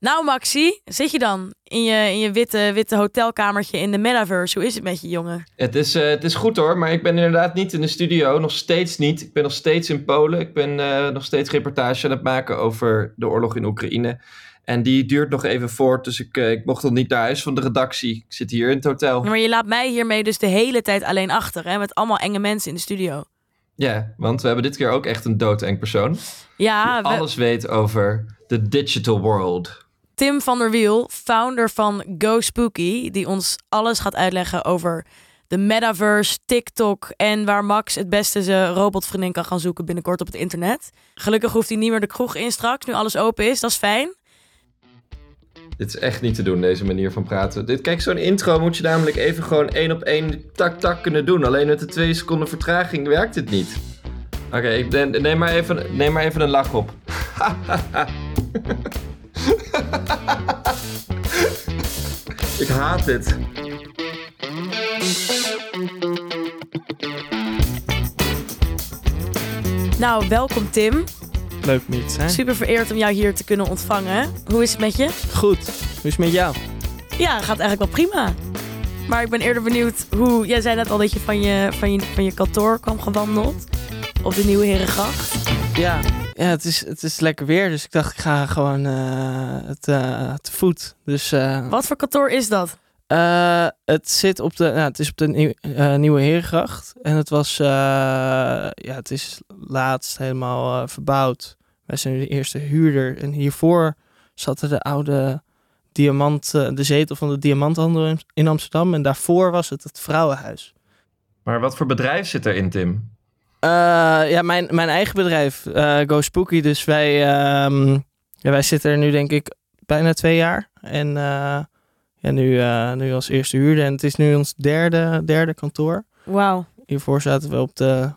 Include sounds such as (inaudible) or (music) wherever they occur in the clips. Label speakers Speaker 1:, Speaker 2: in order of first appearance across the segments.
Speaker 1: Nou, Maxi, zit je dan in je, in je witte, witte hotelkamertje in de metaverse? Hoe is het met je, jongen?
Speaker 2: Het is, eh, het is goed hoor, maar ik ben inderdaad niet in de studio. Nog steeds niet. Ik ben nog steeds in Polen. Ik ben eh, nog steeds reportage aan het maken over de oorlog in Oekraïne. En die duurt nog even voort, dus ik, eh, ik mocht nog niet naar huis van de redactie. Ik zit hier in het hotel.
Speaker 1: Maar je laat mij hiermee dus de hele tijd alleen achter, hè? Met allemaal enge mensen in de studio.
Speaker 2: Ja, want we hebben dit keer ook echt een doodeng persoon.
Speaker 1: Ja,
Speaker 2: die
Speaker 1: we-
Speaker 2: alles weet over de digital world.
Speaker 1: Tim van der Wiel, founder van Go Spooky, die ons alles gaat uitleggen over de metaverse, TikTok en waar Max het beste zijn robotvriendin kan gaan zoeken binnenkort op het internet. Gelukkig hoeft hij niet meer de kroeg in straks, nu alles open is. Dat is fijn.
Speaker 2: Dit is echt niet te doen, deze manier van praten. Dit, kijk, zo'n intro moet je namelijk even gewoon één op één tak-tak kunnen doen. Alleen met de twee seconden vertraging werkt het niet. Oké, neem, maar even, neem maar even een lach op. (laughs) ik haat dit.
Speaker 1: Nou, welkom Tim.
Speaker 3: Leuk om hier te zijn.
Speaker 1: Super vereerd om jou hier te kunnen ontvangen. Hoe is het met je?
Speaker 3: Goed. Hoe is het met jou?
Speaker 1: Ja, gaat eigenlijk wel prima. Maar ik ben eerder benieuwd hoe... Jij zei net al dat je van je, van je, van je kantoor kwam gewandeld. Op de Nieuwe Herengracht.
Speaker 3: Ja, ja het, is, het is lekker weer, dus ik dacht ik ga gewoon eh, het, eh, te voet. Dus, eh,
Speaker 1: Wat voor kantoor is dat?
Speaker 3: eh, het zit op de, nou, het is op de nieuw, eh, Nieuwe Herengracht en het was, eh, ja, het is laatst helemaal eh, verbouwd. Wij zijn nu de eerste huurder en hiervoor zat er de oude diamant, de zetel van de diamanthandel in, in Amsterdam en daarvoor was het het vrouwenhuis.
Speaker 2: Maar wat voor bedrijf zit erin, Tim?
Speaker 3: Eh, ja, mijn, mijn eigen bedrijf, eh, Go Spooky. Dus wij, ja, wij zitten er nu denk ik bijna twee jaar. En eh, ja, nu, eh, nu als eerste huurder. En het is nu ons derde, derde kantoor.
Speaker 1: Wauw.
Speaker 3: Hiervoor zaten we op de,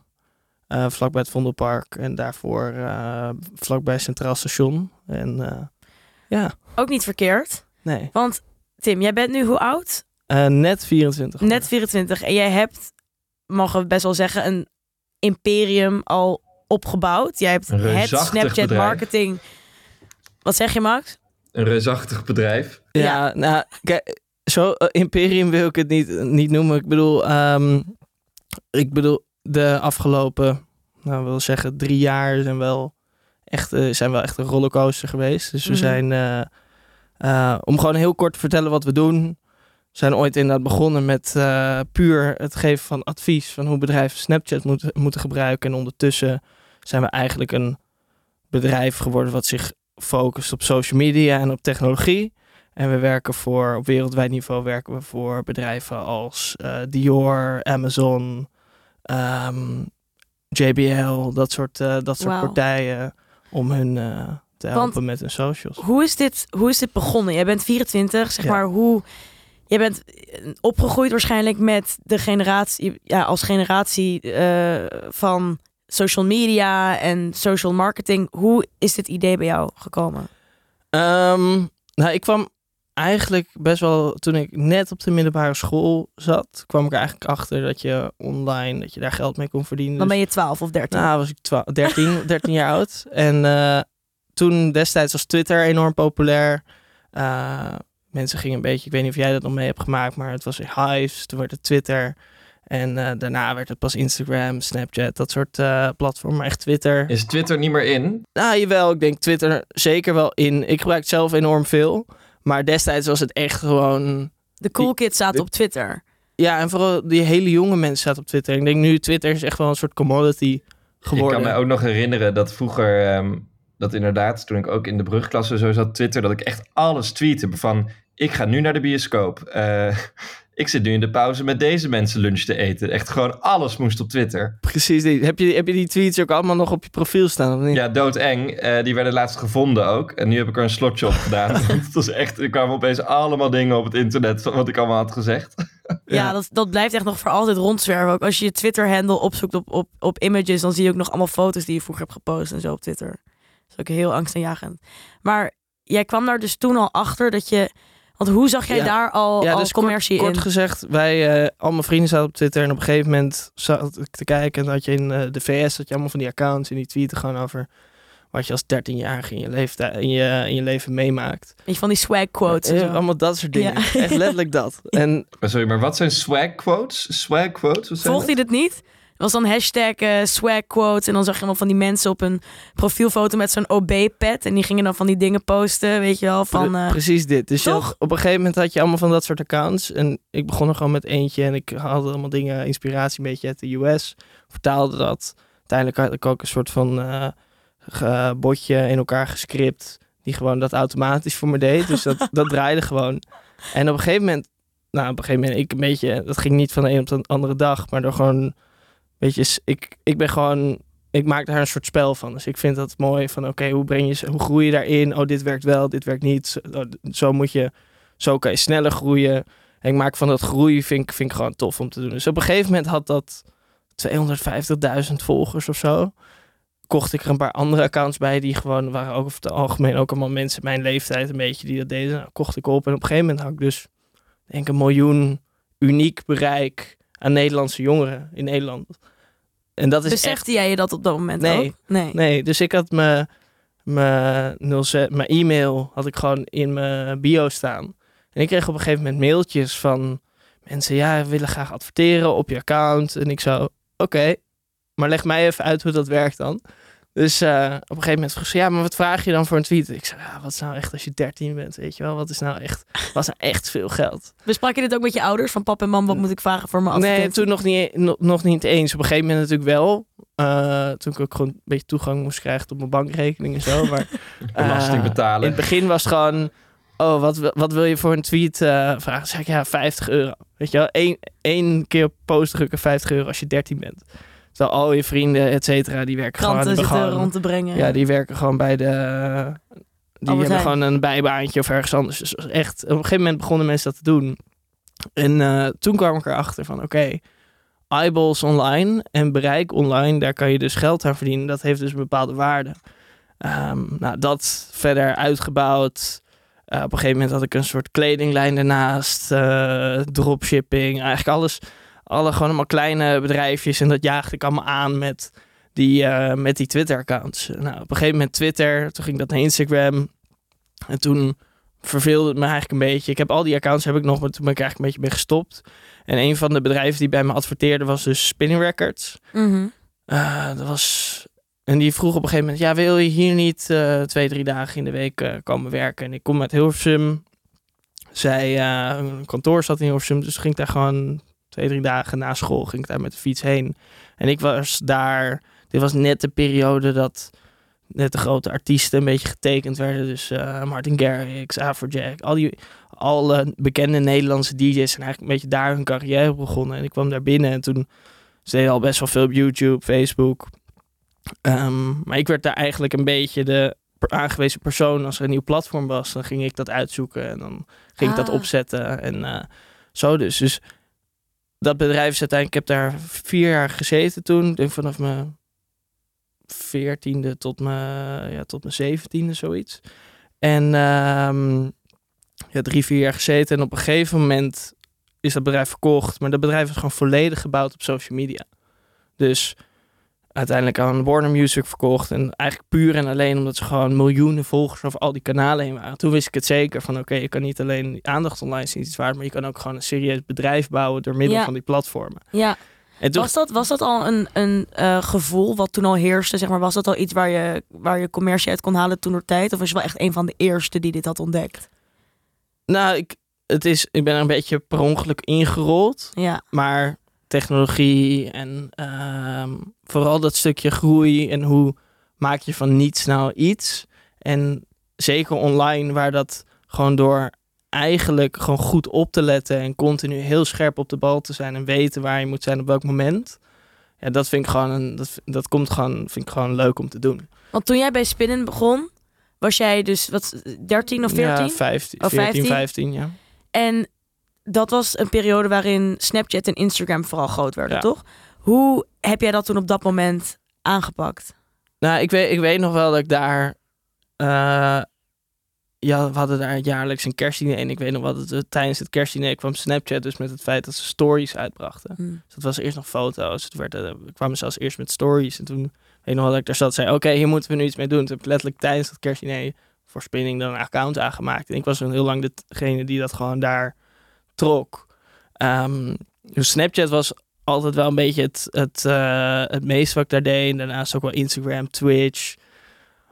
Speaker 3: eh, vlakbij het Vondelpark. En daarvoor eh, vlakbij Centraal Station. En eh, ja,
Speaker 1: Ook niet verkeerd.
Speaker 3: nee.
Speaker 1: Want Tim, jij bent nu hoe oud?
Speaker 3: Eh, net 24.
Speaker 1: Net 24. En jij hebt, mogen we best wel zeggen, een imperium al opgebouwd. Jij hebt het Snapchat
Speaker 2: bedrijf.
Speaker 1: marketing. Wat zeg je, Max?
Speaker 2: Een reusachtig bedrijf.
Speaker 3: Ja,
Speaker 1: Ja.
Speaker 3: nou, kijk, zo eh, imperium wil ik het niet, niet noemen. Ik bedoel, ehm, ik bedoel, de afgelopen, nou, wil zeggen, drie jaar zijn wel echt, eh, zijn wel echt een rollercoaster geweest. Dus we
Speaker 1: Mhm.
Speaker 3: zijn, eh, eh, om gewoon heel kort te vertellen wat we doen, zijn ooit inderdaad begonnen met eh, puur het geven van advies van hoe bedrijven Snapchat moeten, moeten gebruiken. En ondertussen zijn we eigenlijk een bedrijf geworden wat zich focust op social media en op technologie. En we werken voor, op wereldwijd niveau werken we voor bedrijven als eh, Dior, Amazon, ehm, JBL, dat soort, eh, dat soort partijen om hun te helpen
Speaker 1: Want-
Speaker 3: met hun socials.
Speaker 1: Hoe is dit, hoe is dit begonnen? Jij bent 24, zeg
Speaker 3: Ja.
Speaker 1: maar hoe... Je bent eh, opgegroeid waarschijnlijk met de generatie, ja, als generatie eh, van social media en social marketing. Hoe is dit idee bij jou gekomen?
Speaker 3: Ehm, nou, ik kwam eigenlijk best wel, toen ik net op de middelbare school zat, kwam ik er eigenlijk achter dat je online, dat je daar geld mee kon verdienen.
Speaker 1: Dan
Speaker 3: Dus-
Speaker 1: ben je 12 of 13.
Speaker 3: Nou, was ik 12, 13, 13 jaar oud. En eh, toen destijds was Twitter enorm populair. Mensen gingen een beetje, ik weet niet of jij dat nog mee hebt gemaakt, maar het was weer Hives, toen werd het Twitter. En eh, daarna werd het pas Instagram, Snapchat, dat soort eh, platformen. Maar echt Twitter.
Speaker 2: Is Twitter niet meer in?
Speaker 3: Nou, jawel, ik denk Twitter zeker wel in. Ik gebruik het zelf enorm veel. Maar destijds was het echt gewoon...
Speaker 1: de cool kids zaten op Twitter.
Speaker 3: Ja, en vooral die hele jonge mensen zaten op Twitter. Ik denk nu, Twitter is echt wel een soort commodity geworden.
Speaker 2: Ik kan me ook nog herinneren dat vroeger, ehm, dat inderdaad, toen ik ook in de brugklasse zo zat Twitter, dat ik echt alles tweette van, ik ga nu naar de bioscoop. Eh, (laughs) ik zit nu in de pauze met deze mensen lunch te eten. Echt gewoon alles moest op Twitter.
Speaker 3: Precies die. Heb je, heb je die tweets ook allemaal nog op je profiel staan of niet?
Speaker 2: Ja, doodeng. Eh die werden laatst gevonden ook. En nu heb ik er een slotje op gedaan. (laughs) (laughs) Het was echt, er kwamen opeens allemaal dingen op het internet van wat ik allemaal had gezegd.
Speaker 1: Ja,
Speaker 3: Ja.
Speaker 1: dat, dat blijft echt nog voor altijd rondzwerven. Ook als je je Twitter-handle opzoekt op, op, op images, dan zie je ook nog allemaal foto's die je vroeger hebt gepost en zo op Twitter. Dat is ook heel angstaanjagend. Maar jij kwam daar dus toen al achter dat je... Want hoe zag jij
Speaker 3: Ja.
Speaker 1: daar al, al
Speaker 3: dus
Speaker 1: commercie
Speaker 3: kort,
Speaker 1: in?
Speaker 3: kort gezegd, wij, eh, al mijn vrienden zaten op Twitter en op een gegeven moment zat ik te kijken en dat je in eh, de VS, dat je allemaal van die accounts en die tweeten gewoon over wat je als 13-jarige in je, leeftijd, in, je, in je leven meemaakt.
Speaker 1: Weet je, van die swag quotes
Speaker 3: allemaal dat soort dingen.
Speaker 1: Ja.
Speaker 3: Echt letterlijk dat. (laughs) En
Speaker 2: Maar sorry, maar wat zijn swag quotes? Swag quotes?
Speaker 1: Volgt hij
Speaker 2: dat?
Speaker 1: dit niet? Was dan hashtag eh, swag quotes. En dan zag je wel van die mensen op een profielfoto met zo'n OB-pad. En die gingen dan van die dingen posten, weet je wel. Van, eh,
Speaker 3: Precies dit. Dus
Speaker 1: toch?
Speaker 3: had- op een gegeven moment had je allemaal van dat soort accounts. En ik begon er gewoon met eentje. En ik haalde allemaal dingen, inspiratie een beetje uit de US. Vertaalde dat. Uiteindelijk had ik ook een soort van ge- botje in elkaar gescript. Die gewoon dat automatisch voor me deed. Dus dat, dat draaide (laughs) gewoon. En op een gegeven moment... Nou, op een gegeven moment, ik een beetje... Dat ging niet van de een op de andere dag. Maar door gewoon... Weet je, ik, ik ben gewoon... Ik maak daar een soort spel van. Dus ik vind dat mooi van... Oké, hoe breng je... Hoe groei je daarin? Oh, dit werkt wel, dit werkt niet. Zo, oh, zo moet je... Zo kan je sneller groeien. En ik maak van dat groei... Vind ik, vind ik gewoon tof om te doen. Dus op een gegeven moment had dat... 250.000 volgers of zo. Kocht ik er een paar andere accounts bij die gewoon waren ook over het algemeen ook allemaal mensen mijn leeftijd een beetje die dat deden. Nou, kocht ik op en op een gegeven moment had ik dus denk een miljoen uniek bereik aan Nederlandse jongeren in Nederland. En dat is echt
Speaker 1: jij je dat op dat moment
Speaker 3: Nee.
Speaker 1: ook? Nee.
Speaker 3: Nee, dus ik had mijn, mijn, 06 mijn e-mail had ik gewoon in mijn bio staan. En ik kreeg op een gegeven moment mailtjes van mensen, ja, we willen graag adverteren op je account. En ik zo, oké, maar leg mij even uit hoe dat werkt dan. Dus eh, op een gegeven moment vroeg ze, ja, maar wat vraag je dan voor een tweet? Ik zei, ja, wat is nou echt als je 13 bent, weet je wel? Wat is nou echt, wat is nou echt veel geld?
Speaker 1: Besprak je dit ook met je ouders? Van pap en mam, wat moet ik vragen voor mijn
Speaker 3: Nee,
Speaker 1: advertentie?
Speaker 3: toen nog niet, nog, nog niet eens. Op een gegeven moment natuurlijk wel. Eh, toen ik ook gewoon een beetje toegang moest krijgen tot mijn bankrekening en zo. (laughs) Maar
Speaker 2: Belasting
Speaker 3: eh,
Speaker 2: betalen.
Speaker 3: in het begin was het gewoon... Oh, wat, wil- wat wil je voor een tweet eh, vragen? Zeg ik, ja, 50 euro. Weet je wel, Eén, één keer op post drukken 50 euro als je 13 bent. Terwijl al je vrienden, et cetera, die werken
Speaker 1: Kranten
Speaker 3: gewoon... gewoon
Speaker 1: rond te brengen.
Speaker 3: ja, die werken gewoon bij de... Die
Speaker 1: Albert
Speaker 3: hebben
Speaker 1: Heijn.
Speaker 3: gewoon een bijbaantje of ergens anders. Dus echt, op een gegeven moment begonnen mensen dat te doen. En eh, toen kwam ik erachter van, oké, eyeballs online en bereik online, daar kan je dus geld aan verdienen. Dat heeft dus een bepaalde waarde. Ehm, nou, dat verder uitgebouwd. Eh, op een gegeven moment had ik een soort kledinglijn ernaast, eh, dropshipping, eigenlijk alles. Alle gewoon allemaal kleine bedrijfjes en dat jaagde ik allemaal aan met die, eh, met die Twitter-accounts. Nou, op een gegeven moment Twitter, toen ging dat naar Instagram. En toen verveelde het me eigenlijk een beetje. Ik heb al die accounts heb ik nog, maar toen ben ik eigenlijk een beetje mee gestopt. En een van de bedrijven die bij me adverteerde was dus Spinning Records.
Speaker 1: Mhm.
Speaker 3: Eh, dat was... En die vroeg op een gegeven moment, ja, wil je hier niet eh, twee, drie dagen in de week komen werken? En ik kom uit Hilversum. Zij, een kantoor zat in Hilversum, dus ging ik daar gewoon twee, drie dagen na school, ging ik daar met de fiets heen. En ik was daar, dit was net de periode dat net de grote artiesten een beetje getekend werden. Dus eh, Martin Garrix, Afrojack, al die alle bekende Nederlandse DJ's zijn eigenlijk een beetje daar hun carrière begonnen. En ik kwam daar binnen en toen ze al best wel veel op YouTube, Facebook. Ehm, maar ik werd daar eigenlijk een beetje de aangewezen persoon als er een nieuw platform was. Dan ging ik dat uitzoeken en dan ging ik dat
Speaker 1: Ah.
Speaker 3: opzetten en eh, zo dus. Dus dat bedrijf is uiteindelijk, ik heb daar vier jaar gezeten toen. Denk vanaf mijn veertiende tot mijn, ja, tot mijn zeventiende, zoiets. En ehm, ja, drie, vier jaar gezeten. En op een gegeven moment is dat bedrijf verkocht. Maar dat bedrijf is gewoon volledig gebouwd op social media. Dus uiteindelijk aan Warner Music verkocht. En eigenlijk puur en alleen omdat ze gewoon miljoenen volgers over al die kanalen heen waren. Toen wist ik het zeker van oké, je kan niet alleen aandacht online zien iets waard, maar je kan ook gewoon een serieus bedrijf bouwen door middel
Speaker 1: Ja.
Speaker 3: van die platformen.
Speaker 1: Ja.
Speaker 3: En toen,
Speaker 1: Was dat, was dat al een, een eh, gevoel wat toen al heerste? Zeg maar, was dat al iets waar je, waar je commercie uit kon halen toen door tijd? Of was je wel echt een van de eerste die dit had ontdekt?
Speaker 3: nou, ik, het is, ik ben er een beetje per ongeluk ingerold.
Speaker 1: Ja.
Speaker 3: Maar technologie en ehm, vooral dat stukje groei en hoe maak je van niets nou iets. En zeker online, waar dat gewoon door eigenlijk gewoon goed op te letten en continu heel scherp op de bal te zijn en weten waar je moet zijn op welk moment. Ja, dat vind ik gewoon, een, dat, dat komt gewoon, vind ik gewoon leuk om te doen.
Speaker 1: Want toen jij bij Spinnen begon, was jij dus wat, 13 of 14?
Speaker 3: Ja, 15,
Speaker 1: Oh,
Speaker 3: 14,
Speaker 1: 15?
Speaker 3: 15, ja.
Speaker 1: En dat was een periode waarin Snapchat en Instagram vooral groot werden,
Speaker 3: Ja.
Speaker 1: toch? Hoe heb jij dat toen op dat moment aangepakt?
Speaker 3: Nou, ik weet, ik weet nog wel dat ik daar. eh, ja, we hadden daar jaarlijks een kerstdiner. En ik weet nog wat, het, tijdens het kerstdiner kwam Snapchat dus met het feit dat ze stories uitbrachten.
Speaker 1: Hm.
Speaker 3: Dus dat was eerst nog foto's. Het werd, eh, we kwamen zelfs eerst met stories. En toen weet ik nog dat ik daar zat zei, oké, hier moeten we nu iets mee doen. Toen heb ik letterlijk tijdens het kerstdiner voor Spinning dan een account aangemaakt. En ik was dan heel lang degene die dat gewoon daar trok. Ehm, dus Snapchat was altijd wel een beetje het, het, eh, het meeste wat ik daar deed. En daarnaast ook wel Instagram, Twitch.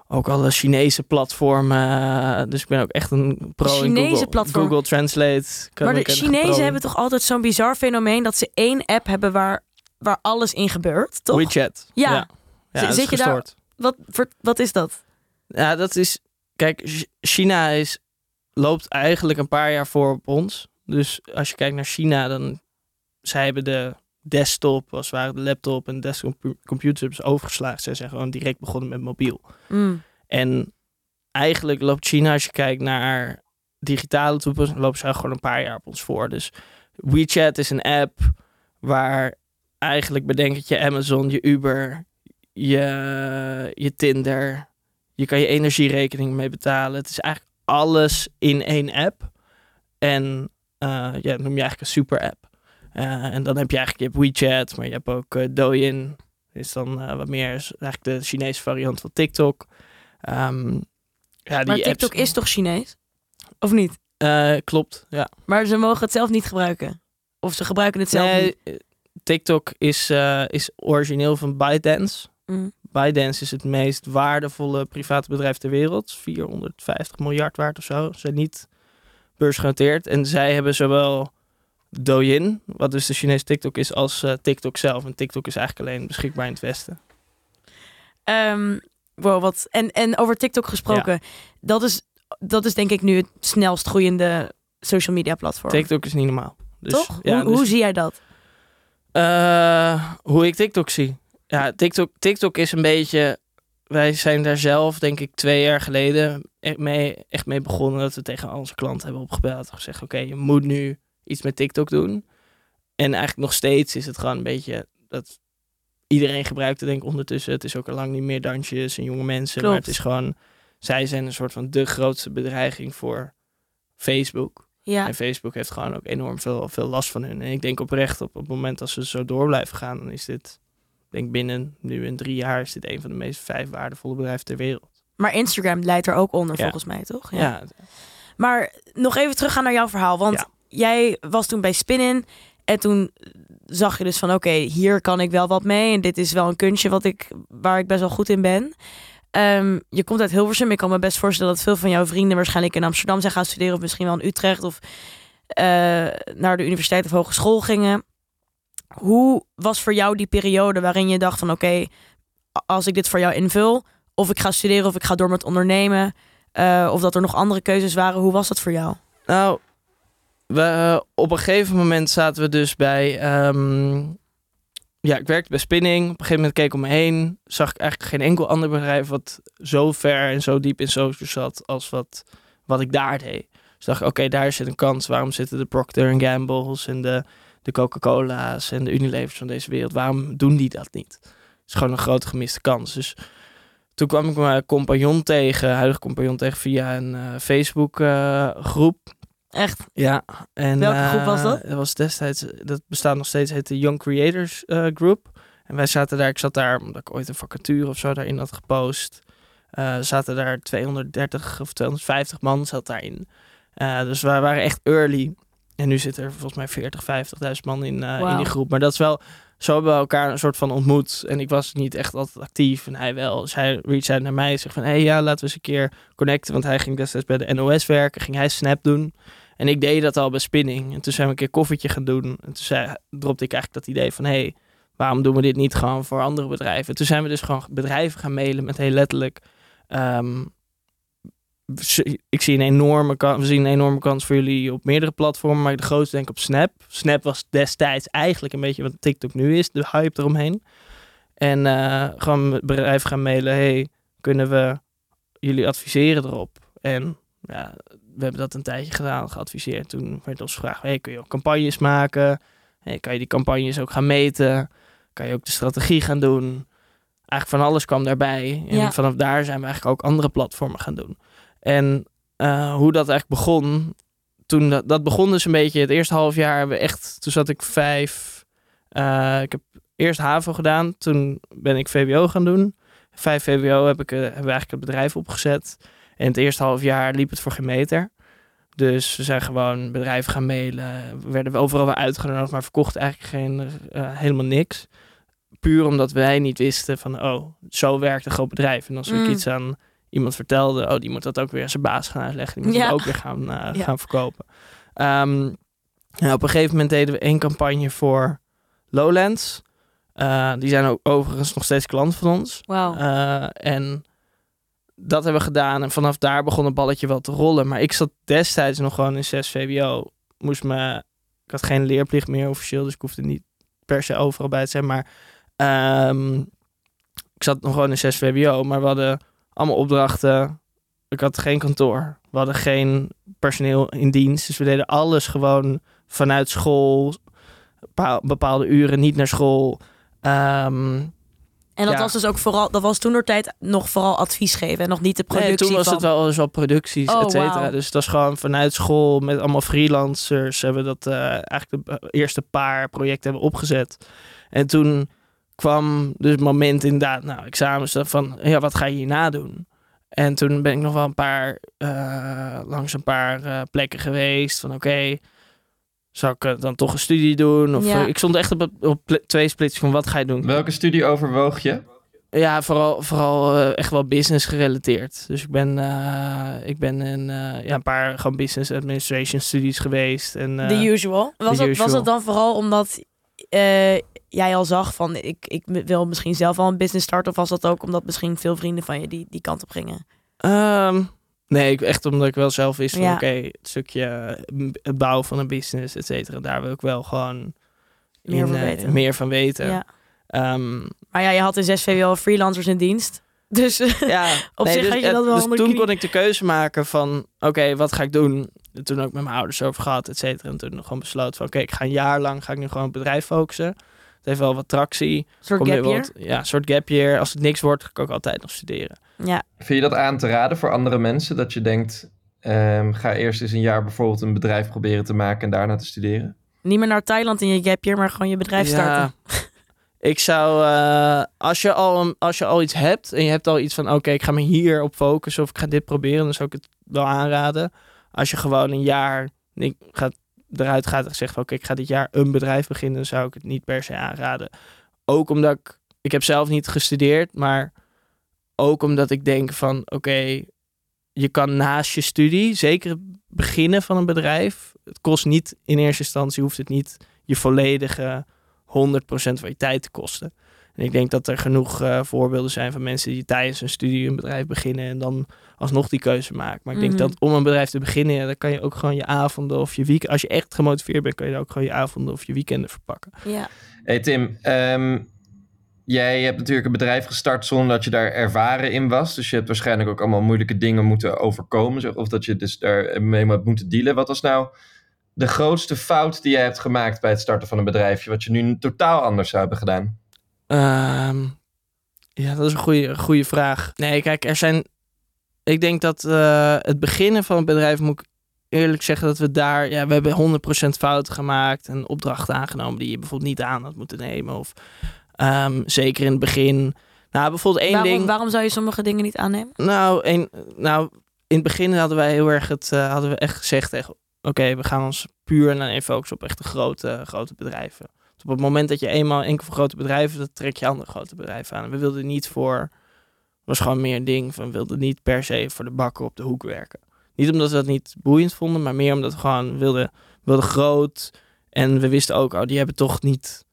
Speaker 3: Ook alle Chinese platformen. Dus ik ben ook echt een pro in
Speaker 1: Chinese
Speaker 3: Google,
Speaker 1: platform?
Speaker 3: Google Translate.
Speaker 1: Maar de Chinezen
Speaker 3: in.
Speaker 1: hebben toch altijd zo'n bizar fenomeen dat ze één app hebben waar, waar alles in gebeurt, toch?
Speaker 3: WeChat.
Speaker 1: Ja.
Speaker 3: ja. Ja,
Speaker 1: Zit
Speaker 3: dat
Speaker 1: je daar-. Wat, wat is dat?
Speaker 3: Ja, dat is. Kijk, Ch- China is, loopt eigenlijk een paar jaar voor op ons. Dus als je kijkt naar China, dan. Zij hebben de desktop, als het ware de laptop en de desktop computer hebben ze overgeslagen. Zij zijn gewoon direct begonnen met mobiel.
Speaker 1: Mm.
Speaker 3: En eigenlijk loopt China, als je kijkt naar digitale toepassingen, loopt zij gewoon een paar jaar op ons voor. Dus WeChat is een app waar eigenlijk bedenk het je Amazon, je Uber, je, je Tinder, je kan je energierekening mee betalen. Het is eigenlijk alles in één app. En ja, dat noem je eigenlijk een super app. Eh, en dan heb je eigenlijk je hebt WeChat, maar je hebt ook eh, Douyin. Is dan eh, wat meer is eigenlijk de Chinese variant van TikTok. Ehm, ja, die
Speaker 1: Maar TikTok
Speaker 3: apps-
Speaker 1: is toch Chinees? Of niet?
Speaker 3: Eh, klopt, ja.
Speaker 1: Maar ze mogen het zelf niet gebruiken. Of ze gebruiken het zelf
Speaker 3: Nee,
Speaker 1: niet.
Speaker 3: eh, TikTok is, eh, is origineel van ByteDance.
Speaker 1: Mm.
Speaker 3: ByteDance is het meest waardevolle private bedrijf ter wereld. 450 miljard waard of zo. Ze zijn niet beursgenoteerd. En zij hebben zowel Douyin, wat dus de Chinese TikTok is, als eh, TikTok zelf. En TikTok is eigenlijk alleen beschikbaar in het Westen.
Speaker 1: Wow, wat. En, en over TikTok gesproken. Dat, is, dat is denk ik nu het snelst groeiende social media platform.
Speaker 3: TikTok is niet normaal. Dus,
Speaker 1: toch?
Speaker 3: Ja,
Speaker 1: hoe,
Speaker 3: dus-
Speaker 1: hoe zie jij dat?
Speaker 3: Eh, hoe ik TikTok zie. Ja, TikTok, TikTok is een beetje. Wij zijn daar zelf, denk ik, twee jaar geleden echt mee, echt mee begonnen. Dat we tegen onze klanten hebben opgebeld. en Gezegd: Oké, je moet nu iets met TikTok doen. En eigenlijk nog steeds is het gewoon een beetje dat iedereen gebruikt het, denk ik, ondertussen. Het is ook al lang niet meer dansjes en jonge mensen. Maar het is gewoon. Zij zijn een soort van de grootste bedreiging voor Facebook.
Speaker 1: Ja.
Speaker 3: En Facebook heeft gewoon ook enorm veel, veel last van hun. En ik denk oprecht op het moment dat ze zo door blijven gaan, dan is dit, denk binnen nu in drie jaar, is dit een van de meest vijf waardevolle bedrijven ter wereld.
Speaker 1: Maar Instagram leidt er ook onder,
Speaker 3: Ja.
Speaker 1: volgens mij, toch?
Speaker 3: Ja,
Speaker 1: Maar nog even teruggaan naar jouw verhaal. Want
Speaker 3: Ja.
Speaker 1: jij was toen bij Spinin. En toen zag je dus van oké, hier kan ik wel wat mee. En dit is wel een kunstje wat ik, waar ik best wel goed in ben. Ehm, je komt uit Hilversum. Ik kan me best voorstellen dat veel van jouw vrienden waarschijnlijk in Amsterdam zijn gaan studeren. Of misschien wel in Utrecht. Of eh, naar de universiteit of hogeschool gingen. Hoe was voor jou die periode waarin je dacht van oké, als ik dit voor jou invul. Of ik ga studeren of ik ga door met ondernemen. eh, of dat er nog andere keuzes waren. Hoe was dat voor jou?
Speaker 3: Nou, we, eh, op een gegeven moment zaten we dus bij. ehm, ja, ik werkte bij Spinning. Op een gegeven moment keek ik om me heen. Zag ik eigenlijk geen enkel ander bedrijf wat zo ver en zo diep in social zat als wat, wat ik daar deed. Dus dacht ik, oké, daar zit een kans. Waarom zitten de Procter Gamble's en de, de Coca-Cola's en de Unilevers van deze wereld? Waarom doen die dat niet? Het is gewoon een grote gemiste kans. Dus toen kwam ik mijn compagnon tegen, huidige compagnon tegen via een eh, Facebook eh, groep.
Speaker 1: Echt?
Speaker 3: Ja. En,
Speaker 1: Welke groep was
Speaker 3: eh,
Speaker 1: dat?
Speaker 3: Dat was destijds, dat bestaat nog steeds, heet de Young Creators Group. En wij zaten daar, ik zat daar omdat ik ooit een vacature of zo daarin had gepost. Zaten daar 230 of 250 man zat daarin. Dus wij waren echt early. En nu zit er volgens mij 40, 50.000 man in, eh, in die groep. Maar dat is wel, zo hebben we elkaar een soort van ontmoet. En ik was niet echt altijd actief en hij wel. Dus hij reached out naar mij en zegt van... hé hey, ja, laten we eens een keer connecten. Want hij ging destijds bij de NOS werken. Ging hij Snap doen. En ik deed dat al bij Spinning. En toen zijn we een keer koffietje gaan doen. En toen zei, dropte ik eigenlijk dat idee van... hé, hey, waarom doen we dit niet gewoon voor andere bedrijven? En toen zijn we dus gewoon bedrijven gaan mailen met heel letterlijk... ehm, ik zie een enorme kans, we zien een enorme kans voor jullie op meerdere platformen, maar de grootste denk ik op Snap. Snap was destijds eigenlijk een beetje wat TikTok nu is, de hype eromheen. En eh, gewoon met bedrijven gaan mailen, hey, kunnen we jullie adviseren erop? En ja, we hebben dat een tijdje gedaan, geadviseerd. Toen werd ons gevraagd, hey, kun je ook campagnes maken? Hey, kan je die campagnes ook gaan meten? Kan je ook de strategie gaan doen? Eigenlijk van alles kwam daarbij. En
Speaker 1: Ja.
Speaker 3: vanaf daar zijn we eigenlijk ook andere platformen gaan doen. En eh, hoe dat eigenlijk begon. Toen dat, dat begon dus een beetje. Het eerste half jaar hebben we echt. Toen zat ik vijf. eh, ik heb eerst HAVO gedaan. Toen ben ik VWO gaan doen. Vijf VWO heb ik, eh, hebben we eigenlijk het bedrijf opgezet. En het eerste half jaar liep het voor geen meter. Dus we zijn gewoon bedrijven gaan mailen. We werden overal weer uitgenodigd, maar verkochten eigenlijk geen, helemaal niks. Puur omdat wij niet wisten van, oh, zo werkt een groot bedrijf. En als ik
Speaker 1: Mm.
Speaker 3: iets aan iemand vertelde, oh, die moet dat ook weer aan zijn baas gaan uitleggen. Die moet
Speaker 1: Ja.
Speaker 3: het ook weer gaan, eh,
Speaker 1: Ja.
Speaker 3: gaan verkopen. En op een gegeven moment deden we één campagne voor Lowlands. Eh, die zijn ook overigens nog steeds klant van ons.
Speaker 1: Wauw.
Speaker 3: Eh, en dat hebben we gedaan. En vanaf daar begon het balletje wel te rollen. Maar ik zat destijds nog gewoon in 6 VWO. Moest me, ik had geen leerplicht meer officieel. Dus ik hoefde niet per se overal bij te zijn. Maar ehm, ik zat nog gewoon in 6 VWO. Maar we hadden allemaal opdrachten. Ik had geen kantoor. We hadden geen personeel in dienst. Dus we deden alles gewoon vanuit school. Bepaal- Bepaalde uren niet naar school. Ehm,
Speaker 1: en dat
Speaker 3: ja.
Speaker 1: was dus ook vooral, dat was toen door tijd nog vooral advies geven en nog niet de productie
Speaker 3: Nee, toen was
Speaker 1: van.
Speaker 3: het wel eens wel producties,
Speaker 1: Oh,
Speaker 3: et cetera.
Speaker 1: wauw.
Speaker 3: Dus dat was gewoon vanuit school met allemaal freelancers hebben we dat eh, eigenlijk de eerste paar projecten hebben opgezet. En toen kwam dus het moment inderdaad, nou, examens van, ja, wat ga je hierna doen? En toen ben ik nog wel een paar, eh, langs een paar eh, plekken geweest van, oké, zou ik eh, dan toch een studie doen? Of
Speaker 1: Ja.
Speaker 3: ik stond echt op, op twee splits van, wat ga je doen?
Speaker 2: Welke studie overwoog je?
Speaker 3: Ja, vooral, vooral echt wel business gerelateerd. Dus ik ben, eh, ik ben in eh, ja, een paar gewoon business administration studies geweest. En, eh,
Speaker 1: The usual. Was,
Speaker 3: the
Speaker 1: het, was
Speaker 3: usual.
Speaker 1: het dan vooral omdat eh, jij al zag van ik, ik wil misschien zelf wel een business starten? Of was dat ook omdat misschien veel vrienden van je die, die kant op gingen?
Speaker 3: ehm, nee, echt omdat ik wel zelf wist van
Speaker 1: Ja.
Speaker 3: oké, het stukje eh, m- het bouwen van een business, et cetera. Daar wil ik wel gewoon
Speaker 1: Meer
Speaker 3: in,
Speaker 1: van
Speaker 3: eh,
Speaker 1: weten.
Speaker 3: meer van weten.
Speaker 1: Ja.
Speaker 3: Ehm,
Speaker 1: Maar ja, je had in 6 VWO freelancers in dienst. Dus
Speaker 3: ja, (laughs)
Speaker 1: Op zich had je dat wel
Speaker 3: Dus toen
Speaker 1: knie.
Speaker 3: kon ik de keuze maken van, oké, wat ga ik doen? En toen ook met mijn ouders over gehad, et cetera. En toen gewoon besloten van, oké, ik ga een jaar lang ga ik nu gewoon op het bedrijf focussen. Het heeft wel wat tractie.
Speaker 1: een soort gap year.
Speaker 3: wat- ja, een soort gap year. Als het niks wordt, ga ik ook altijd nog studeren.
Speaker 1: Ja.
Speaker 2: Vind je dat aan te raden voor andere mensen? Dat je denkt, ehm, ga eerst eens een jaar bijvoorbeeld een bedrijf proberen te maken en daarna te studeren?
Speaker 1: Niet meer naar Thailand in je gap year, maar gewoon je bedrijf starten.
Speaker 3: Ik zou, eh, als, je al, een- als je al iets hebt en je hebt al iets van, oké, ik ga me hier op focussen of ik ga dit proberen, dan zou ik het wel aanraden. Als je gewoon een jaar niet gaat, eruit gaat en zegt oké, ik ga dit jaar een bedrijf beginnen, dan zou ik het niet per se aanraden. Ook omdat ik, ik heb zelf niet gestudeerd, maar ook omdat ik denk van, oké, je kan naast je studie, zeker het beginnen van een bedrijf, het kost niet, in eerste instantie hoeft het niet je volledige 100% van je tijd te kosten. En ik denk dat er genoeg eh, voorbeelden zijn van mensen die tijdens hun studie een bedrijf beginnen en dan alsnog die keuze maken. Maar ik denk
Speaker 1: Mhm.
Speaker 3: dat om een bedrijf te beginnen, ja, dan kan je ook gewoon je avonden of je weekend, als je echt gemotiveerd bent, kan je ook gewoon je avonden of je weekenden verpakken.
Speaker 1: Ja.
Speaker 2: Hey Tim, ehm, jij hebt natuurlijk een bedrijf gestart zonder dat je daar ervaren in was. Dus je hebt waarschijnlijk ook allemaal moeilijke dingen moeten overkomen. zeg, Of dat je dus daar mee hebt moeten dealen. Wat was nou de grootste fout die jij hebt gemaakt bij het starten van een bedrijfje? Wat je nu totaal anders zou hebben gedaan?
Speaker 3: Ehm, ja, dat is een goede, goede vraag. Nee, kijk, er zijn. Ik denk dat eh, het beginnen van een bedrijf moet ik eerlijk zeggen dat we daar. Ja, we hebben 100% fouten gemaakt en opdrachten aangenomen die je bijvoorbeeld niet aan had moeten nemen. Of ehm, zeker in het begin. Nou, bijvoorbeeld één
Speaker 1: Waarom,
Speaker 3: ding.
Speaker 1: waarom zou je sommige dingen niet aannemen?
Speaker 3: Nou, een, nou, in het begin hadden wij heel erg het, eh, hadden we echt gezegd tegen, oké, we gaan ons puur en alleen focussen op echte grote, grote bedrijven. Dus op het moment dat je eenmaal enkel voor grote bedrijven, dan trek je andere grote bedrijven aan. We wilden niet voor, was gewoon meer een ding van, we wilden niet per se voor de bakker op de hoek werken. Niet omdat we dat niet boeiend vonden, maar meer omdat we gewoon wilden, wilden groot. En we wisten ook, oh, die hebben toch niet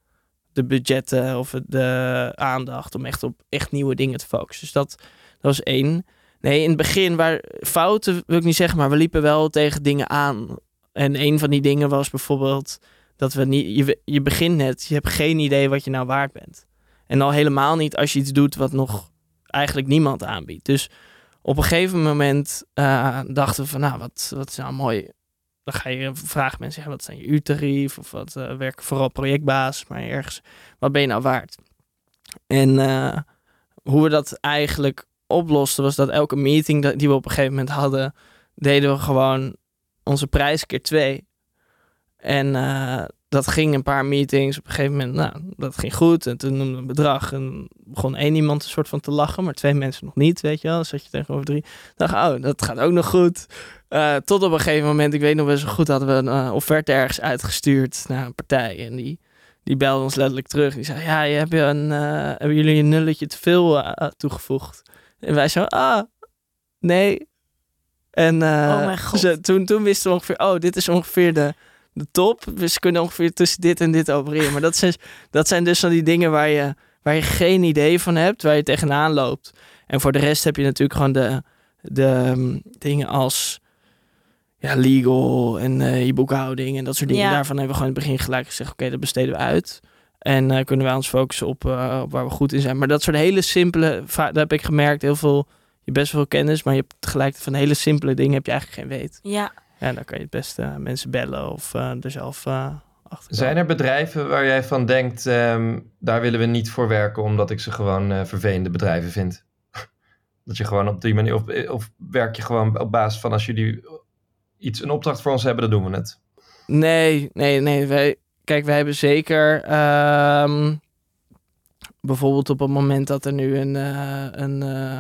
Speaker 3: de budgetten of de aandacht om echt op echt nieuwe dingen te focussen. Dus dat, dat was één. Nee, in het begin waar fouten wil ik niet zeggen, maar we liepen wel tegen dingen aan. En een van die dingen was bijvoorbeeld dat we niet. Je, je begint net, je hebt geen idee wat je nou waard bent. En al helemaal niet als je iets doet wat nog eigenlijk niemand aanbiedt. Dus op een gegeven moment eh, dachten we van, nou, wat, wat is nou mooi. Dan ga je vragen mensen, ja, wat zijn je uurtarief? Of wat eh werken vooral projectbaas, maar ergens, wat ben je nou waard? En eh, hoe we dat eigenlijk oplosten, was dat elke meeting die we op een gegeven moment hadden, deden we gewoon onze prijs keer twee. En eh, dat ging een paar meetings. Op een gegeven moment, nou, dat ging goed. En toen noemde een bedrag. En begon één iemand een soort van te lachen, maar twee mensen nog niet, weet je wel. Dan zat je tegenover drie. dacht, oh, dat gaat ook nog goed. Uh, tot op een gegeven moment, ik weet nog best wel goed, hadden we een uh, offerte ergens uitgestuurd naar een partij. En die, die belde ons letterlijk terug. Die zei, ja, je hebt een, hebben jullie een nulletje te veel toegevoegd? En wij zo, ah, nee. En
Speaker 1: oh
Speaker 3: ze, toen, toen wisten we ongeveer, oh, dit is ongeveer de, de top. Dus ze kunnen ongeveer tussen dit en dit opereren. Maar dat zijn, dat zijn dus van die dingen waar je, waar je geen idee van hebt, waar je tegenaan loopt. En voor de rest heb je natuurlijk gewoon de, de um, dingen als ja, legal en uh, je boekhouding en dat soort dingen.
Speaker 1: Ja.
Speaker 3: Daarvan hebben we gewoon in het begin gelijk gezegd, oké, dat besteden we uit. En uh, kunnen wij ons focussen op, uh, op waar we goed in zijn. Maar dat soort hele simpele, daar heb ik gemerkt, heel veel, je best veel kennis, maar je hebt tegelijk van hele simpele dingen heb je eigenlijk geen weet.
Speaker 1: Ja.
Speaker 3: Ja, dan kan je het beste mensen bellen of er zelf achter.
Speaker 2: Zijn er bedrijven waar jij van denkt, um, daar willen we niet voor werken omdat ik ze gewoon vervelende bedrijven vind? (laughs) dat je gewoon op die manier, of, of werk je gewoon op basis van als jullie iets, een opdracht voor ons hebben, dan doen we het.
Speaker 3: Nee, nee, nee. Wij, kijk, wij hebben zeker um, bijvoorbeeld op het moment dat er nu een, uh, een, uh,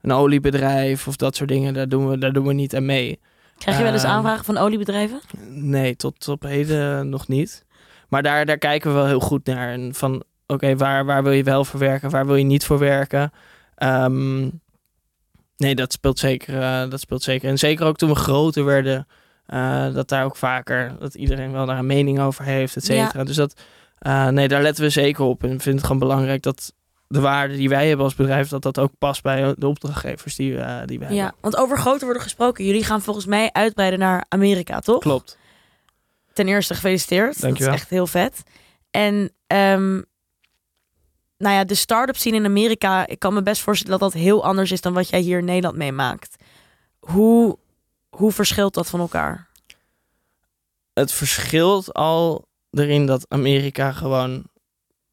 Speaker 3: een oliebedrijf of dat soort dingen, daar doen we, daar doen we niet aan mee.
Speaker 1: Krijg je wel eens
Speaker 3: Ehm,
Speaker 1: aanvragen van oliebedrijven?
Speaker 3: Nee, tot op heden nog niet. Maar daar, daar kijken we wel heel goed naar. En van, oké, waar, waar wil je wel voor werken? Waar wil je niet voor werken? Um, nee, dat speelt, zeker, uh, dat speelt zeker. En zeker ook toen we groter werden, uh, dat daar ook vaker, dat iedereen wel daar een mening over heeft, et cetera.
Speaker 1: Ja.
Speaker 3: Dus dat, uh, nee, daar letten we zeker op. En ik vind het gewoon belangrijk dat de waarde die wij hebben als bedrijf, dat dat ook past bij de opdrachtgevers die, uh, die wij
Speaker 1: Ja,
Speaker 3: hebben.
Speaker 1: want over groter worden gesproken. Jullie gaan volgens mij uitbreiden naar Amerika, toch?
Speaker 3: Klopt.
Speaker 1: Ten eerste gefeliciteerd.
Speaker 3: Dankjewel.
Speaker 1: Dat is echt heel vet. En um, nou ja, de start-up scene in Amerika, ik kan me best voorstellen dat dat heel anders is dan wat jij hier in Nederland meemaakt. Hoe, hoe verschilt dat van elkaar?
Speaker 3: Het verschilt al erin dat Amerika gewoon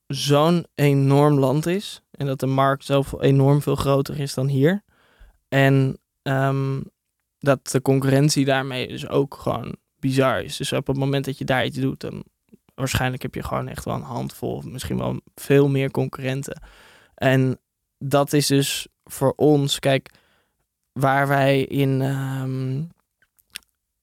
Speaker 3: zo'n enorm land is. En dat de markt zo enorm veel groter is dan hier. En um, dat de concurrentie daarmee dus ook gewoon bizar is. Dus op het moment dat je daar iets doet, dan waarschijnlijk heb je gewoon echt wel een handvol, misschien wel veel meer concurrenten. En dat is dus voor ons, kijk, waar wij in. Um,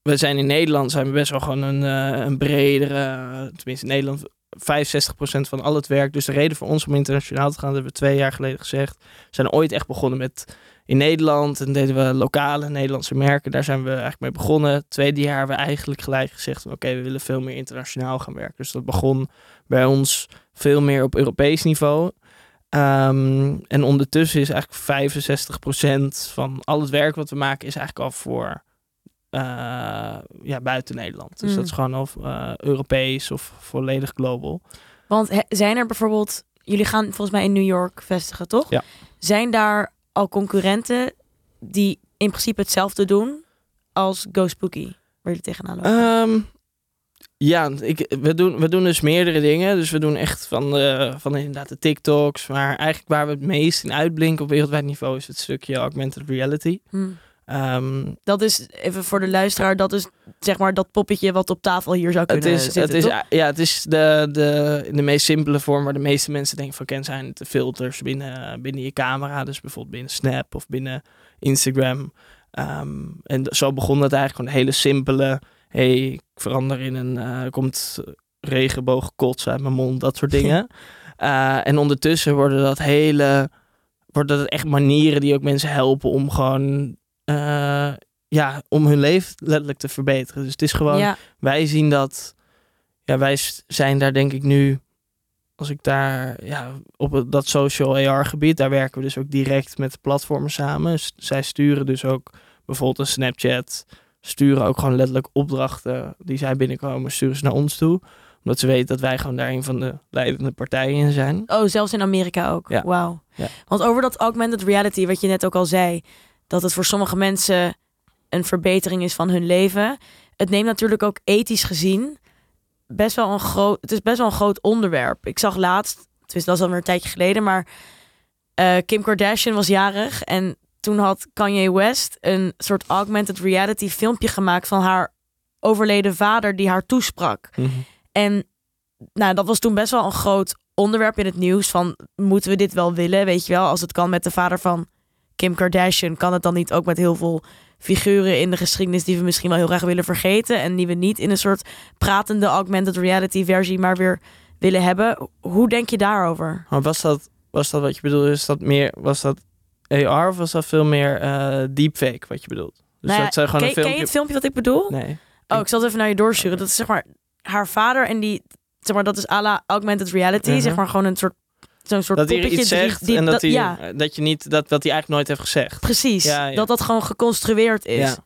Speaker 3: we zijn in Nederland, zijn we best wel gewoon een, uh, een bredere, tenminste in Nederland, 65% van al het werk. Dus de reden voor ons om internationaal te gaan, dat hebben we twee jaar geleden gezegd. We zijn ooit echt begonnen met in Nederland en deden we lokale Nederlandse merken. Daar zijn we eigenlijk mee begonnen. Tweede jaar hebben we eigenlijk gelijk gezegd: oké, we willen veel meer internationaal gaan werken. Dus dat begon bij ons veel meer op Europees niveau. Um, en ondertussen is eigenlijk 65% van al het werk wat we maken, is eigenlijk al voor uh, ja, buiten Nederland. Dus
Speaker 1: Mm.
Speaker 3: dat is gewoon of uh, Europees of volledig global.
Speaker 1: Want zijn er bijvoorbeeld, jullie gaan volgens mij in New York vestigen, toch?
Speaker 3: Ja.
Speaker 1: Zijn daar al concurrenten die in principe hetzelfde doen als Go Spooky, waar jullie tegenaan lopen?
Speaker 3: Um, ja, ik, we, doen, we doen dus meerdere dingen. Dus we doen echt van, de, van inderdaad de TikToks. Maar eigenlijk waar we het meest in uitblinken op wereldwijd niveau is het stukje augmented reality.
Speaker 1: Hmm.
Speaker 3: Um,
Speaker 1: Dat is, even voor de luisteraar, dat is zeg maar dat poppetje wat op tafel hier zou
Speaker 3: het
Speaker 1: kunnen
Speaker 3: is,
Speaker 1: zitten,
Speaker 3: het is, ja, het is de, de, de meest simpele vorm waar de meeste mensen denken van ken zijn de filters binnen, binnen je camera. Dus bijvoorbeeld binnen Snap of binnen Instagram. Um, en zo begon het eigenlijk gewoon een hele simpele. hey, verander in een. Uh, er komt regenboogkots uit mijn mond, dat soort dingen. uh, (laughs) en ondertussen worden dat hele. Worden dat echt manieren die ook mensen helpen om gewoon. Uh, ja, om hun leven letterlijk te verbeteren. Dus het is gewoon.
Speaker 1: Ja.
Speaker 3: Wij zien dat. Ja, wij zijn daar denk ik nu. Als ik daar. Ja, op dat social AR gebied. Daar werken we dus ook direct met platformen samen. Zij sturen dus ook bijvoorbeeld een Snapchat sturen ook gewoon letterlijk opdrachten die zij binnenkomen, sturen ze naar ons toe. Omdat ze weten dat wij gewoon daar een van de leidende partijen in zijn.
Speaker 1: Oh, zelfs in Amerika ook.
Speaker 3: Ja.
Speaker 1: Wauw.
Speaker 3: Ja.
Speaker 1: Want over dat augmented reality, wat je net ook al zei, dat het voor sommige mensen een verbetering is van hun leven. Het neemt natuurlijk ook ethisch gezien best wel een groot. Het is best wel een groot onderwerp. Ik zag laatst, het dat is alweer een tijdje geleden, maar uh, Kim Kardashian was jarig en toen had Kanye West een soort augmented reality filmpje gemaakt van haar overleden vader die haar toesprak.
Speaker 3: Mhm.
Speaker 1: En nou, dat was toen best wel een groot onderwerp in het nieuws van moeten we dit wel willen, weet je wel? Als het kan met de vader van Kim Kardashian, kan het dan niet ook met heel veel figuren in de geschiedenis die we misschien wel heel graag willen vergeten en die we niet in een soort pratende augmented reality versie maar weer willen hebben. Hoe denk je daarover?
Speaker 3: Maar was dat, was dat wat je bedoelde? Is dat meer, was dat AR of was dat veel meer eh, deepfake wat je bedoelt? Dus
Speaker 1: Nou ja,
Speaker 3: dat zijn gewoon
Speaker 1: ken,
Speaker 3: een
Speaker 1: ken
Speaker 3: filmpje...
Speaker 1: je het filmpje wat ik bedoel?
Speaker 3: Nee.
Speaker 1: Oh, ik zal het even naar je doorsturen. Dat is zeg maar haar vader en die, zeg maar, dat is à la augmented reality.
Speaker 3: Mhm.
Speaker 1: Zeg maar gewoon een soort, zo'n soort
Speaker 3: Dat hij iets
Speaker 1: die-
Speaker 3: zegt
Speaker 1: die-
Speaker 3: en dat, hij,
Speaker 1: ja,
Speaker 3: dat je niet, dat, wat hij eigenlijk nooit heeft gezegd.
Speaker 1: precies.
Speaker 3: Ja, ja.
Speaker 1: Dat dat gewoon geconstrueerd is.
Speaker 3: Ja,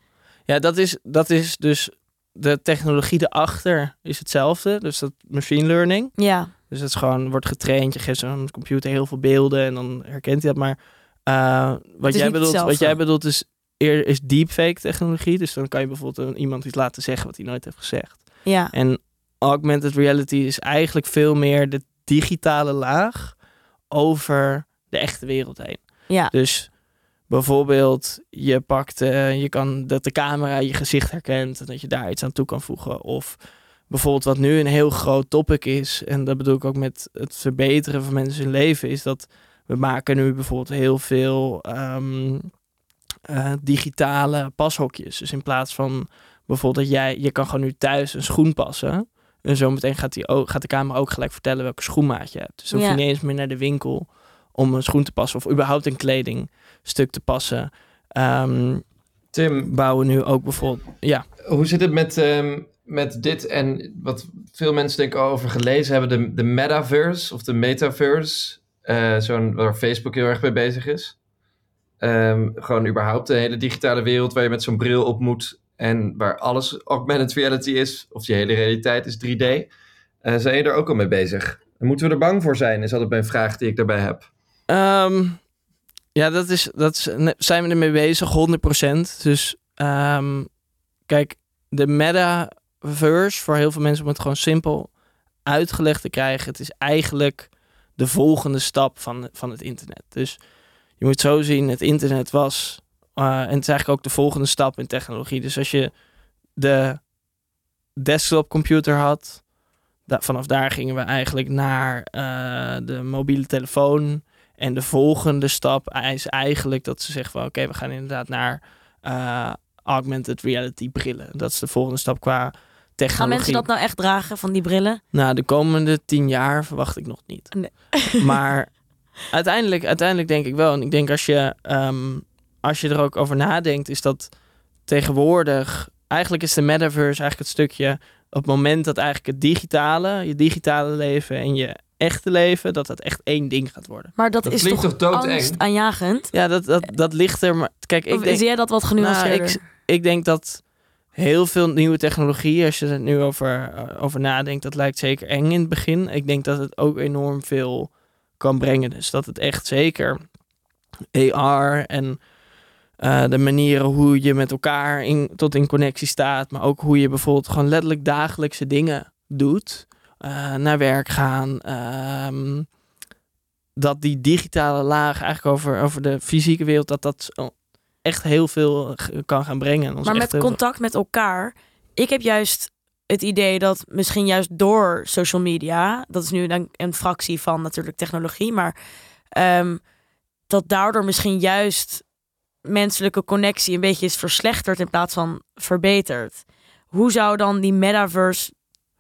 Speaker 3: ja dat, is, dat is dus de technologie erachter is hetzelfde. Dus dat machine learning.
Speaker 1: Ja.
Speaker 3: Dus het is gewoon, wordt getraind. Je geeft zo'n computer heel veel beelden en dan herkent hij dat. Maar eh, wat, jij bedoelt, wat jij bedoelt is, eer- is deepfake technologie. Dus dan kan je bijvoorbeeld een- iemand iets laten zeggen wat hij nooit heeft gezegd.
Speaker 1: Ja.
Speaker 3: En augmented reality is eigenlijk veel meer de digitale laag over de echte wereld heen.
Speaker 1: Ja.
Speaker 3: Dus bijvoorbeeld, je pakt, eh, je kan dat de camera je gezicht herkent en dat je daar iets aan toe kan voegen. Of bijvoorbeeld wat nu een heel groot topic is, en dat bedoel ik ook met het verbeteren van mensen hun leven, is dat we maken nu bijvoorbeeld heel veel ehm, eh, digitale pashokjes. Dus in plaats van bijvoorbeeld dat jij, je kan gewoon nu thuis een schoen passen. En zometeen gaat, die ook, gaat de camera ook gelijk vertellen welke schoenmaat je hebt. Dus dan hoef je
Speaker 1: Ja.
Speaker 3: niet eens meer naar de winkel om een schoen te passen of überhaupt een kledingstuk te passen. Ehm,
Speaker 2: Tim,
Speaker 3: bouwen nu ook bijvoorbeeld. Ja,
Speaker 2: hoe zit het met, ehm, met dit en wat veel mensen denk ik al over gelezen hebben, de, de metaverse of de metaverse, eh, zo'n waar Facebook heel erg mee bezig is. Ehm, gewoon überhaupt de hele digitale wereld waar je met zo'n bril op moet en waar alles augmented reality is, of die hele realiteit is 3D. Eh, zijn je er ook al mee bezig? En moeten we er bang voor zijn, is altijd mijn vraag die ik daarbij heb.
Speaker 3: Ehm, ja dat, is, dat zijn we ermee bezig, 100%. Dus ehm, kijk, de metaverse, voor heel veel mensen om het gewoon simpel uitgelegd te krijgen, het is eigenlijk de volgende stap van, van het internet. Dus je moet zo zien, het internet was, eh, en het is eigenlijk ook de volgende stap in technologie. Dus als je de desktopcomputer had, vanaf daar gingen we eigenlijk naar eh, de mobiele telefoon. En de volgende stap is eigenlijk dat ze zeggen van oké, we gaan inderdaad naar eh, augmented reality brillen. Dat is de volgende stap qua technologie.
Speaker 1: Gaan mensen dat nou echt dragen van die brillen?
Speaker 3: Nou, de komende tien jaar verwacht ik nog niet.
Speaker 1: Nee. (laughs)
Speaker 3: maar uiteindelijk, uiteindelijk denk ik wel. En ik denk als je, ehm, als je er ook over nadenkt, is dat tegenwoordig... Eigenlijk is de metaverse eigenlijk het stukje... op het moment dat eigenlijk het digitale, je digitale leven en je echte leven... dat dat echt één ding gaat worden.
Speaker 1: Maar dat,
Speaker 2: Dat
Speaker 1: is
Speaker 2: klinkt
Speaker 1: toch,
Speaker 2: toch doodeng?
Speaker 1: angstaanjagend?
Speaker 3: Ja, dat, dat, dat ligt er. Maar kijk, ik
Speaker 1: Of
Speaker 3: denk,
Speaker 1: zie jij dat wat genuanceerder?
Speaker 3: Nou, ik denk dat heel veel nieuwe technologie, als je er nu over, eh, over nadenkt, dat lijkt zeker eng in het begin. Ik denk dat het ook enorm veel kan brengen. Dus dat het echt zeker AR en eh, de manieren hoe je met elkaar in, tot in connectie staat, maar ook hoe je bijvoorbeeld gewoon letterlijk dagelijkse dingen doet. eh, naar werk gaan. ehm, dat die digitale laag eigenlijk over, over de fysieke wereld, dat dat echt heel veel kan gaan brengen. ons
Speaker 1: Maar met
Speaker 3: veel-
Speaker 1: contact met elkaar. Ik heb juist het idee dat misschien juist door social media, dat is nu een, een fractie van natuurlijk technologie, maar ehm, dat daardoor misschien juist menselijke connectie een beetje is verslechterd in plaats van verbeterd. Hoe zou dan die metaverse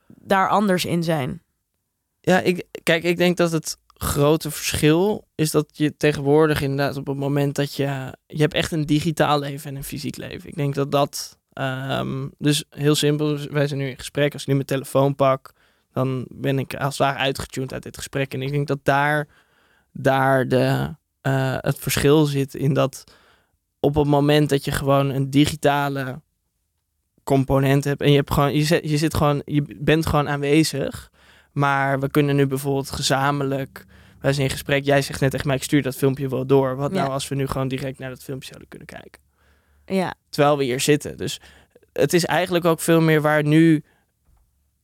Speaker 1: daar anders in zijn?
Speaker 3: Ja, ik, kijk, ik denk dat het grote verschil is dat je tegenwoordig inderdaad op het moment dat je... Je hebt echt een digitaal leven en een fysiek leven. Ik denk dat dat... ehm, dus heel simpel, dus wij zijn nu in gesprek. Als ik nu mijn telefoon pak, dan ben ik als het ware uitgetuned uit dit gesprek. En ik denk dat daar, daar de, eh, het verschil zit in dat op het moment dat je gewoon een digitale component hebt en je hebt gewoon, je, je zit gewoon, je bent gewoon aanwezig. Maar we kunnen nu bijvoorbeeld gezamenlijk, wij zijn in gesprek, jij zegt net tegen mij, ik stuur dat filmpje wel door. Wat
Speaker 1: Ja.
Speaker 3: nou als we nu gewoon direct naar dat filmpje zouden kunnen kijken?
Speaker 1: Ja,
Speaker 3: Terwijl we hier zitten. Dus het is eigenlijk ook veel meer waar nu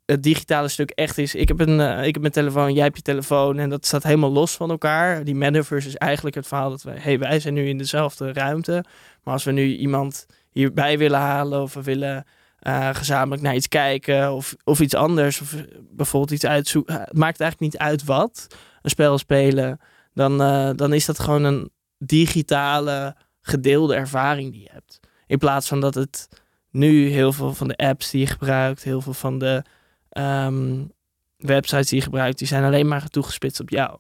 Speaker 3: het digitale stuk echt is. Ik heb, een, eh, ik heb mijn telefoon, jij hebt je telefoon en dat staat helemaal los van elkaar. Die metaverse is eigenlijk het verhaal dat we, hey, wij zijn nu in dezelfde ruimte. Maar als we nu iemand hierbij willen halen of we willen eh, gezamenlijk naar iets kijken of, of iets anders. Of bijvoorbeeld iets uitzoeken. Het maakt eigenlijk niet uit wat. Een spel spelen. Dan, eh, dan is dat gewoon een digitale gedeelde ervaring die je hebt. In plaats van dat het nu heel veel van de apps die je gebruikt, heel veel van de ehm, websites die je gebruikt, die zijn alleen maar toegespitst op jou.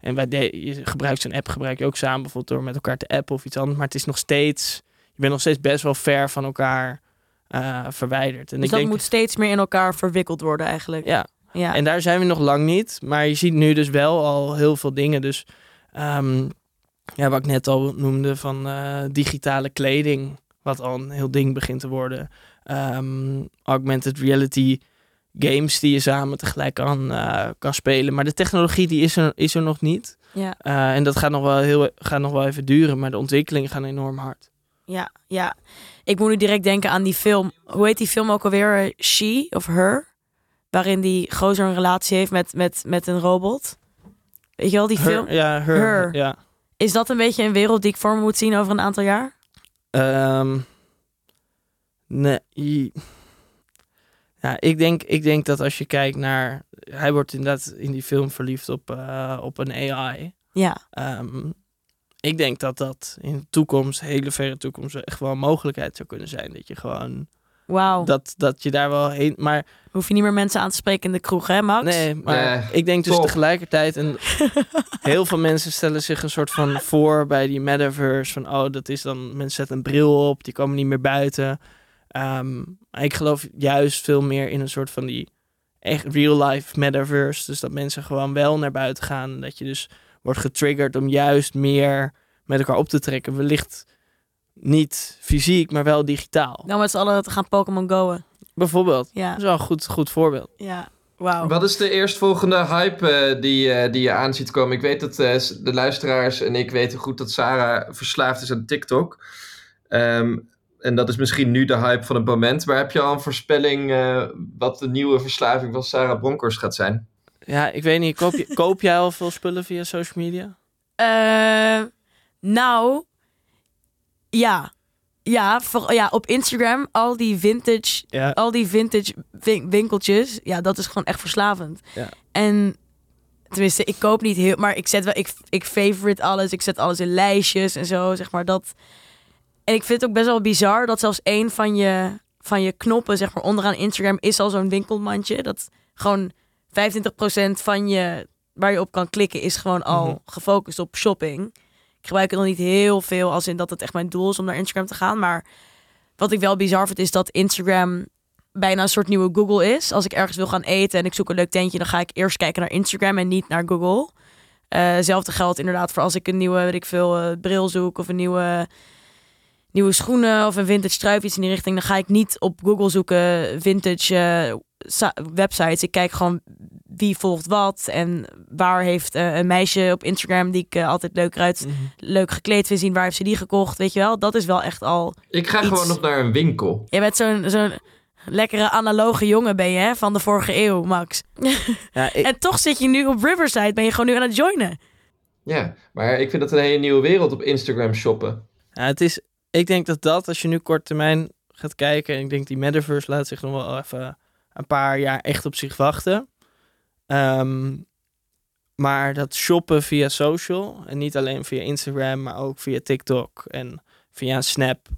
Speaker 3: En je gebruikt zo'n app, gebruik je ook samen bijvoorbeeld door met elkaar te appen of iets anders. Maar het is nog steeds, je bent nog steeds best wel ver van elkaar uh, verwijderd.
Speaker 1: En dus ik dat denk, moet steeds meer in elkaar verwikkeld worden eigenlijk.
Speaker 3: Ja. ja, en daar zijn we nog lang niet. Maar je ziet nu dus wel al heel veel dingen. Dus um, ja, wat ik net al noemde van uh, digitale kleding, wat al een heel ding begint te worden. Um, augmented reality games die je samen tegelijk kan, uh, kan spelen. Maar de technologie die is er, is er nog niet. Ja. En dat gaat nog, wel heel, gaat nog wel even duren, maar de ontwikkelingen gaan enorm hard.
Speaker 1: Ja, ja. Ik moet nu direct denken aan die film. Hoe heet die film ook alweer? She of Her? Waarin die gozer een relatie heeft met, met, met een robot. Weet je wel, die film?
Speaker 3: Ja, her, her. Ja.
Speaker 1: Is dat een beetje een wereld die ik voor me moet zien over een aantal jaar?
Speaker 3: Um, nee. Ja, ik denk, ik denk dat als je kijkt naar... Hij wordt inderdaad in die film verliefd op, uh, op een AI.
Speaker 1: Ja.
Speaker 3: Um, ik denk dat dat in de toekomst, hele verre toekomst, echt wel een mogelijkheid zou kunnen zijn. Dat je gewoon.
Speaker 1: Wauw.
Speaker 3: Dat, dat je daar wel heen. Maar.
Speaker 1: Hoef je niet meer mensen aan te spreken in de kroeg, hè, Max?
Speaker 3: Nee, maar ik denk dus tegelijkertijd. En (laughs) heel veel mensen stellen zich een soort van voor bij die metaverse. Van oh, dat is dan. Mensen zetten een bril op, die komen niet meer buiten. Um, ik geloof juist veel meer in een soort van die echt real life metaverse. Dus dat mensen gewoon wel naar buiten gaan. Dat je dus wordt getriggerd om juist meer met elkaar op te trekken. Wellicht niet fysiek, maar wel digitaal.
Speaker 1: Nou, met z'n allen te gaan Pokémon Go'en.
Speaker 3: Bijvoorbeeld. Ja. Dat is wel een goed, goed voorbeeld.
Speaker 1: Ja. Wow.
Speaker 2: Wat is de eerstvolgende hype uh, die, uh, die je aan ziet komen? Ik weet dat uh, de luisteraars en ik weten goed dat Sarah verslaafd is aan TikTok. Um, en dat is misschien nu de hype van het moment. Maar heb je al een voorspelling wat de nieuwe verslaving van Sarah Bronkers gaat zijn?
Speaker 3: Ja, ik weet niet. Koop, je, (laughs) koop jij al veel spullen via social media?
Speaker 1: Uh, nou, ja. Ja, voor, ja, op Instagram al die vintage, ja. al die vintage winkeltjes, ja, dat is gewoon echt verslavend.
Speaker 3: Ja.
Speaker 1: En tenminste, ik koop niet heel, maar ik zet wel, ik, ik favorite alles, ik zet alles in lijstjes en zo, zeg maar dat. En ik vind het ook best wel bizar dat zelfs een van je, van je knoppen, zeg maar onderaan Instagram, is al zo'n winkelmandje. Dat gewoon 25% van je waar je op kan klikken is gewoon al mhm. gefocust op shopping. Ik gebruik het nog niet heel veel als in dat het echt mijn doel is om naar Instagram te gaan. Maar wat ik wel bizar vind is dat Instagram bijna een soort nieuwe Google is. Als ik ergens wil gaan eten en ik zoek een leuk tentje, dan ga ik eerst kijken naar Instagram en niet naar Google. Uh, hetzelfde geldt inderdaad voor als ik een nieuwe, weet ik veel, uh, bril zoek of een nieuwe, nieuwe schoenen of een vintage truif iets in die richting. Dan ga ik niet op Google zoeken vintage uh, websites. Ik kijk gewoon wie volgt wat en waar heeft uh, een meisje op Instagram die ik uh, altijd leuk uit, mm leuk gekleed vind zien, waar heeft ze die gekocht, weet je wel? Dat is wel echt al.
Speaker 2: Ik ga gewoon nog naar een winkel.
Speaker 1: Je bent zo'n zo'n lekkere analoge jongen ben je hè, van de vorige eeuw, Max. (laughs) Ja, ik... en toch zit je nu op Riverside, ben je gewoon nu aan het joinen.
Speaker 2: Ja, maar ik vind dat een hele nieuwe wereld op Instagram shoppen.
Speaker 3: Ja, het is, ik denk dat dat als je nu kort termijn gaat kijken, en ik denk die metaverse laat zich nog wel even een paar jaar echt op zich wachten. Ehm, maar dat shoppen via social en niet alleen via Instagram, maar ook via TikTok en via Snap,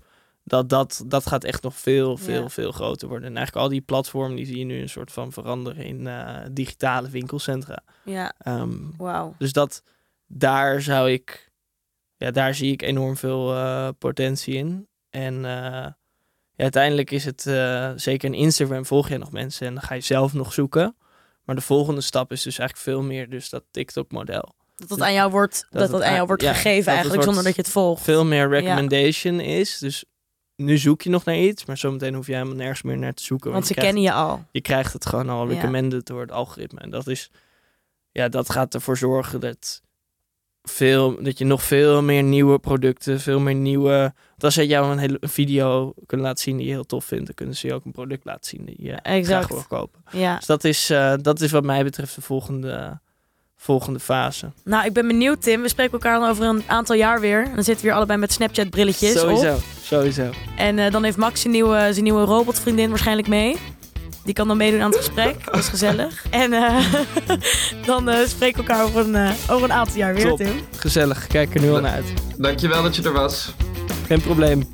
Speaker 3: dat, dat, dat gaat echt nog veel, veel, veel groter worden. En eigenlijk al die platformen die zie je nu een soort van veranderen in uh, digitale winkelcentra.
Speaker 1: Ja.
Speaker 3: Um,
Speaker 1: Wauw.
Speaker 3: Dus dat daar zou ik, ja, daar zie ik enorm veel uh, potentie in. En uh, ja, uiteindelijk is het uh, zeker in Instagram volg je nog mensen en dan ga je zelf nog zoeken. Maar de volgende stap is dus eigenlijk veel meer dus dat TikTok-model.
Speaker 1: Dat dat aan jou wordt, dat, dat, aan jou wordt gegeven eigenlijk zonder dat je het volgt.
Speaker 3: Veel meer recommendation is. Dus nu zoek je nog naar iets, maar zometeen hoef je helemaal nergens meer naar te zoeken.
Speaker 1: Want, ze kennen je al.
Speaker 3: Je krijgt het gewoon al recommended door het algoritme. En dat is, ja, dat gaat ervoor zorgen dat veel, dat je nog veel meer nieuwe producten, veel meer nieuwe. Als zij jou een hele video kunnen laten zien die je heel tof vindt, dan kunnen ze je ook een product laten zien die je graag
Speaker 1: Exact.
Speaker 3: wil kopen.
Speaker 1: Ja.
Speaker 3: Dus dat is, eh, dat is wat mij betreft de volgende, volgende fase.
Speaker 1: Nou, ik ben benieuwd, Tim. We spreken elkaar dan over een aantal jaar weer. En dan zitten we hier allebei met Snapchat-brilletjes op.
Speaker 3: Sowieso, sowieso.
Speaker 1: En eh, dan heeft Max zijn nieuwe, zijn nieuwe robotvriendin waarschijnlijk mee. Die kan dan meedoen aan het gesprek. Dat is gezellig. En eh, (laughs) dan eh, spreken we elkaar over een, eh, over een aantal jaar weer,
Speaker 3: Top.
Speaker 1: Tim.
Speaker 3: Gezellig, kijk er nu al naar uit.
Speaker 2: Dankjewel dat je er was.
Speaker 3: Geen probleem.